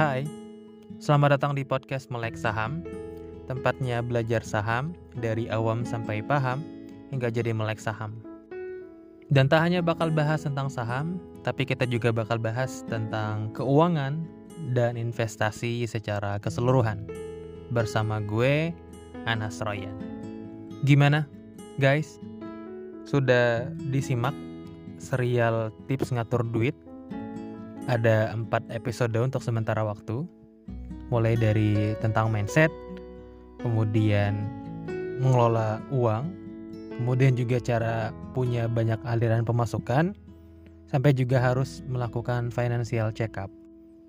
Hai, selamat datang di podcast Melek Saham. Tempatnya belajar saham dari awam sampai paham hingga jadi melek saham. Dan tak hanya bakal bahas tentang saham, tapi kita juga bakal bahas tentang keuangan dan investasi secara keseluruhan. Bersama gue, Anas Royan. Gimana guys? Sudah disimak serial tips ngatur duit ada empat episode untuk sementara waktu. Mulai dari tentang mindset kemudian mengelola uang kemudian juga cara punya banyak aliran pemasukan sampai juga harus melakukan financial check up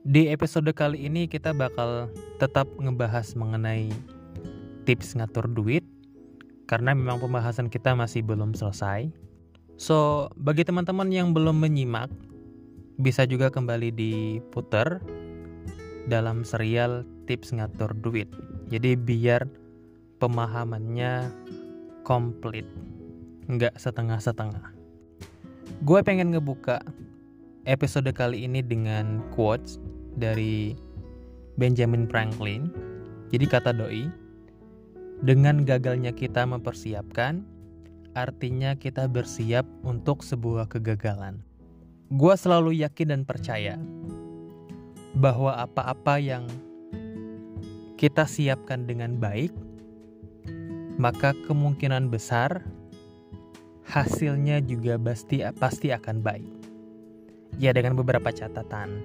di episode kali ini kita bakal tetap ngebahas mengenai tips ngatur duit karena memang pembahasan kita masih belum selesai. So bagi teman-teman yang belum menyimak bisa juga kembali diputar dalam serial tips ngatur duit. Jadi biar pemahamannya komplit, nggak setengah-setengah. Gue pengen ngebuka episode kali ini dengan quotes dari Benjamin Franklin. Jadi kata doi, dengan gagalnya kita mempersiapkan, artinya kita bersiap untuk sebuah kegagalan. Gue selalu yakin dan percaya bahwa apa-apa yang kita siapkan dengan baik, maka kemungkinan besar hasilnya juga pasti pasti akan baik. Ya dengan beberapa catatan.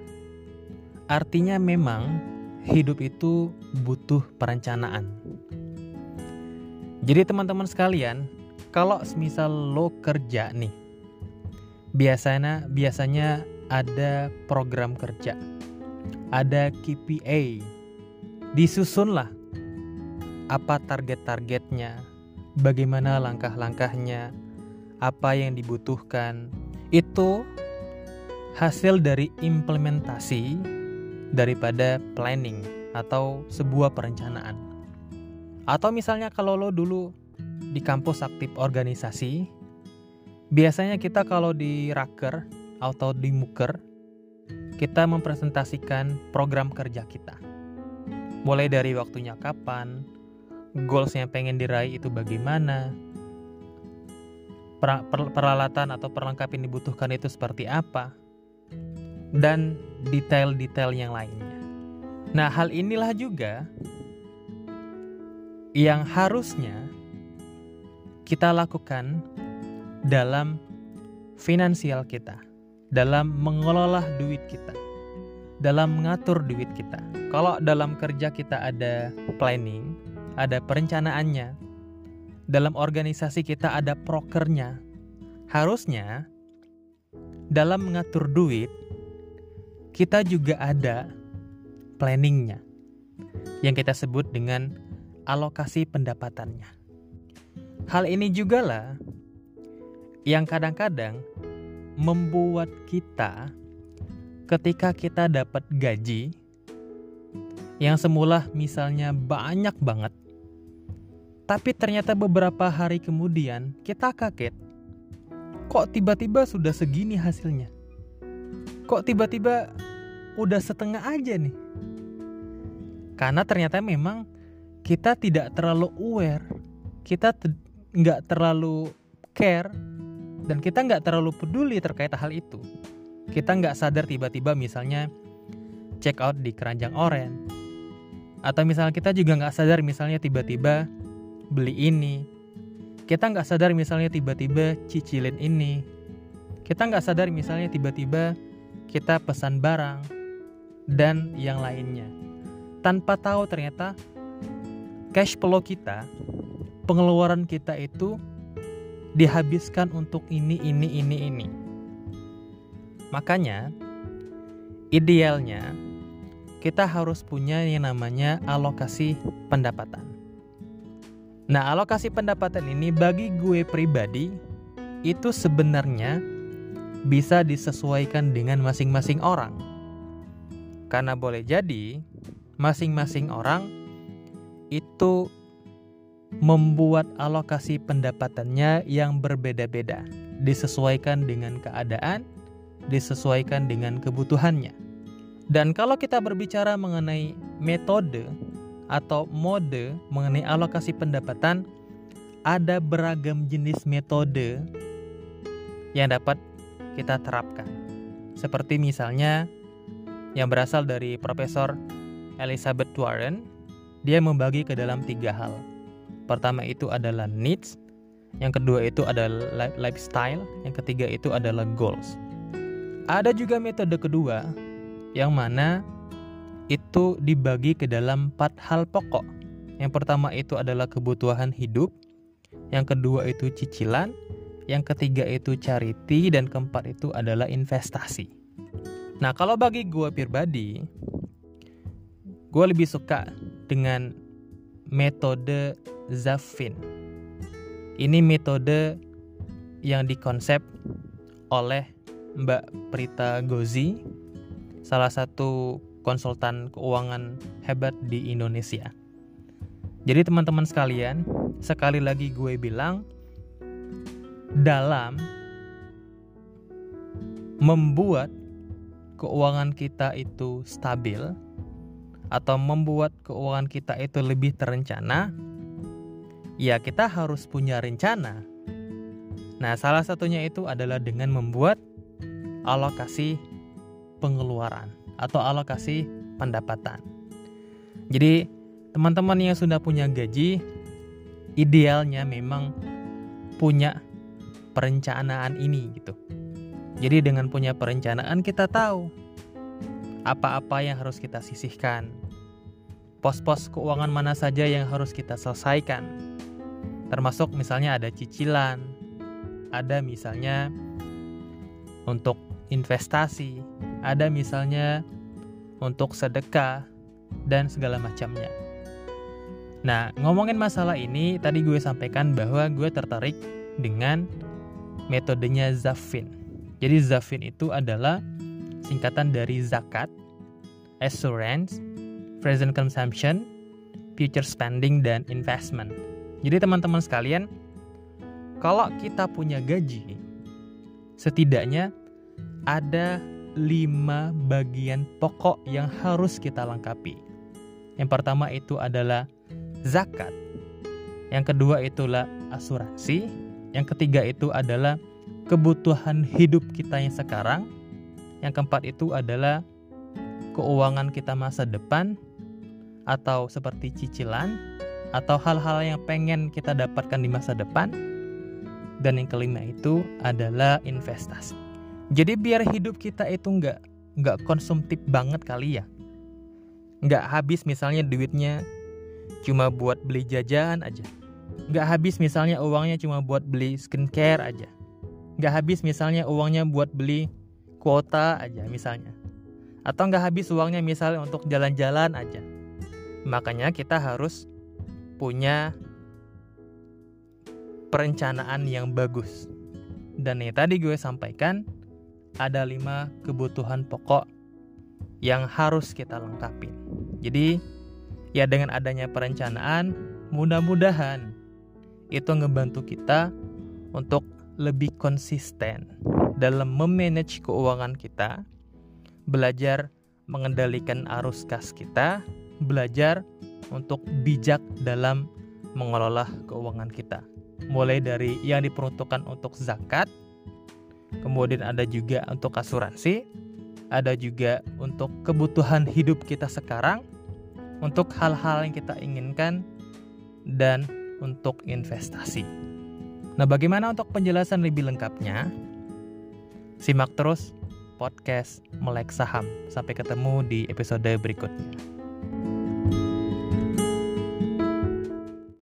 Artinya memang hidup itu butuh perencanaan. Jadi teman-teman sekalian, kalau semisal lo kerja nih biasanya biasanya ada program kerja, ada KPI, disusunlah apa target-targetnya, bagaimana langkah-langkahnya, apa yang dibutuhkan. Itu hasil dari implementasi daripada planning atau sebuah perencanaan. Atau misalnya kalau lo dulu di kampus aktif organisasi, Biasanya kita kalau di raker atau di muker, kita mempresentasikan program kerja kita. Mulai dari waktunya kapan, goals yang pengen diraih itu bagaimana, peralatan atau perlengkapan yang dibutuhkan itu seperti apa, dan detail-detail yang lainnya. Nah, hal inilah juga yang harusnya kita lakukan dalam finansial kita, dalam mengelola duit kita, dalam mengatur duit kita. Kalau dalam kerja kita ada planning, ada perencanaannya, dalam organisasi kita ada prokernya, harusnya dalam mengatur duit kita juga ada planningnya yang kita sebut dengan alokasi pendapatannya. Hal ini juga lah yang kadang-kadang membuat kita ketika kita dapat gaji yang semula misalnya banyak banget tapi ternyata beberapa hari kemudian kita kaget kok tiba-tiba sudah segini hasilnya? Kok tiba-tiba udah setengah aja nih? Karena ternyata memang kita tidak terlalu aware kita nggak terlalu care dan kita nggak terlalu peduli terkait hal itu. Kita nggak sadar tiba-tiba misalnya check out di keranjang oren. Atau misalnya kita juga nggak sadar misalnya tiba-tiba beli ini. Kita nggak sadar misalnya tiba-tiba cicilin ini. Kita nggak sadar misalnya tiba-tiba kita pesan barang dan yang lainnya. Tanpa tahu ternyata cash flow kita, pengeluaran kita itu dihabiskan untuk ini, ini, ini, ini. Makanya, idealnya kita harus punya yang namanya alokasi pendapatan. Nah, alokasi pendapatan ini bagi gue pribadi itu sebenarnya bisa disesuaikan dengan masing-masing orang. Karena boleh jadi masing-masing orang itu membuat alokasi pendapatannya yang berbeda-beda, disesuaikan dengan keadaan, disesuaikan dengan kebutuhannya. Dan kalau kita berbicara mengenai metode atau mode mengenai alokasi pendapatan, ada beragam jenis metode yang dapat kita terapkan. Seperti misalnya yang berasal dari Profesor Elizabeth Warren, dia membagi ke dalam tiga hal. Pertama itu adalah needs, yang kedua itu adalah lifestyle, yang ketiga itu adalah goals. Ada juga metode kedua yang mana itu dibagi ke dalam empat hal pokok. Yang pertama itu adalah kebutuhan hidup, yang kedua itu cicilan, yang ketiga itu charity, dan keempat itu adalah investasi. Nah, kalau bagi gue pribadi, gue lebih suka dengan metode Zafin. Ini metode yang dikonsep oleh Mbak Prita Gozi salah satu konsultan keuangan hebat di Indonesia. Jadi teman-teman sekalian, sekali lagi gue bilang dalam membuat keuangan kita itu stabil atau membuat keuangan kita itu lebih terencana, ya kita harus punya rencana. Nah, salah satunya itu adalah dengan membuat alokasi pengeluaran atau alokasi pendapatan. Jadi, teman-teman yang sudah punya gaji, idealnya memang punya perencanaan ini gitu. Jadi dengan punya perencanaan kita tahu apa-apa yang harus kita sisihkan. Pos-pos keuangan mana saja yang harus kita selesaikan. Termasuk misalnya ada cicilan, ada misalnya untuk investasi, ada misalnya untuk sedekah dan segala macamnya. Nah, ngomongin masalah ini, tadi gue sampaikan bahwa gue tertarik dengan metodenya Zafin. Jadi Zafin itu adalah singkatan dari zakat, assurance, present consumption, future spending, dan investment. Jadi teman-teman sekalian, kalau kita punya gaji, setidaknya ada lima bagian pokok yang harus kita lengkapi. Yang pertama itu adalah zakat. Yang kedua itulah asuransi. Yang ketiga itu adalah kebutuhan hidup kita yang sekarang. Yang keempat itu adalah keuangan kita masa depan atau seperti cicilan atau hal-hal yang pengen kita dapatkan di masa depan. Dan yang kelima itu adalah investasi. Jadi biar hidup kita itu nggak nggak konsumtif banget kali ya. Nggak habis misalnya duitnya cuma buat beli jajan aja. Nggak habis misalnya uangnya cuma buat beli skincare aja. Nggak habis misalnya uangnya buat beli kuota aja misalnya. Atau nggak habis uangnya misalnya untuk jalan-jalan aja. Makanya kita harus punya perencanaan yang bagus. Dan yang tadi gue sampaikan, ada lima kebutuhan pokok yang harus kita lengkapi. Jadi, ya dengan adanya perencanaan, mudah-mudahan itu ngebantu kita untuk lebih konsisten dalam memanage keuangan kita, belajar mengendalikan arus kas kita, belajar untuk bijak dalam mengelola keuangan kita. Mulai dari yang diperuntukkan untuk zakat, kemudian ada juga untuk asuransi, ada juga untuk kebutuhan hidup kita sekarang, untuk hal-hal yang kita inginkan, dan untuk investasi. Nah, bagaimana untuk penjelasan lebih lengkapnya? Simak terus podcast Melek Saham. Sampai ketemu di episode berikutnya.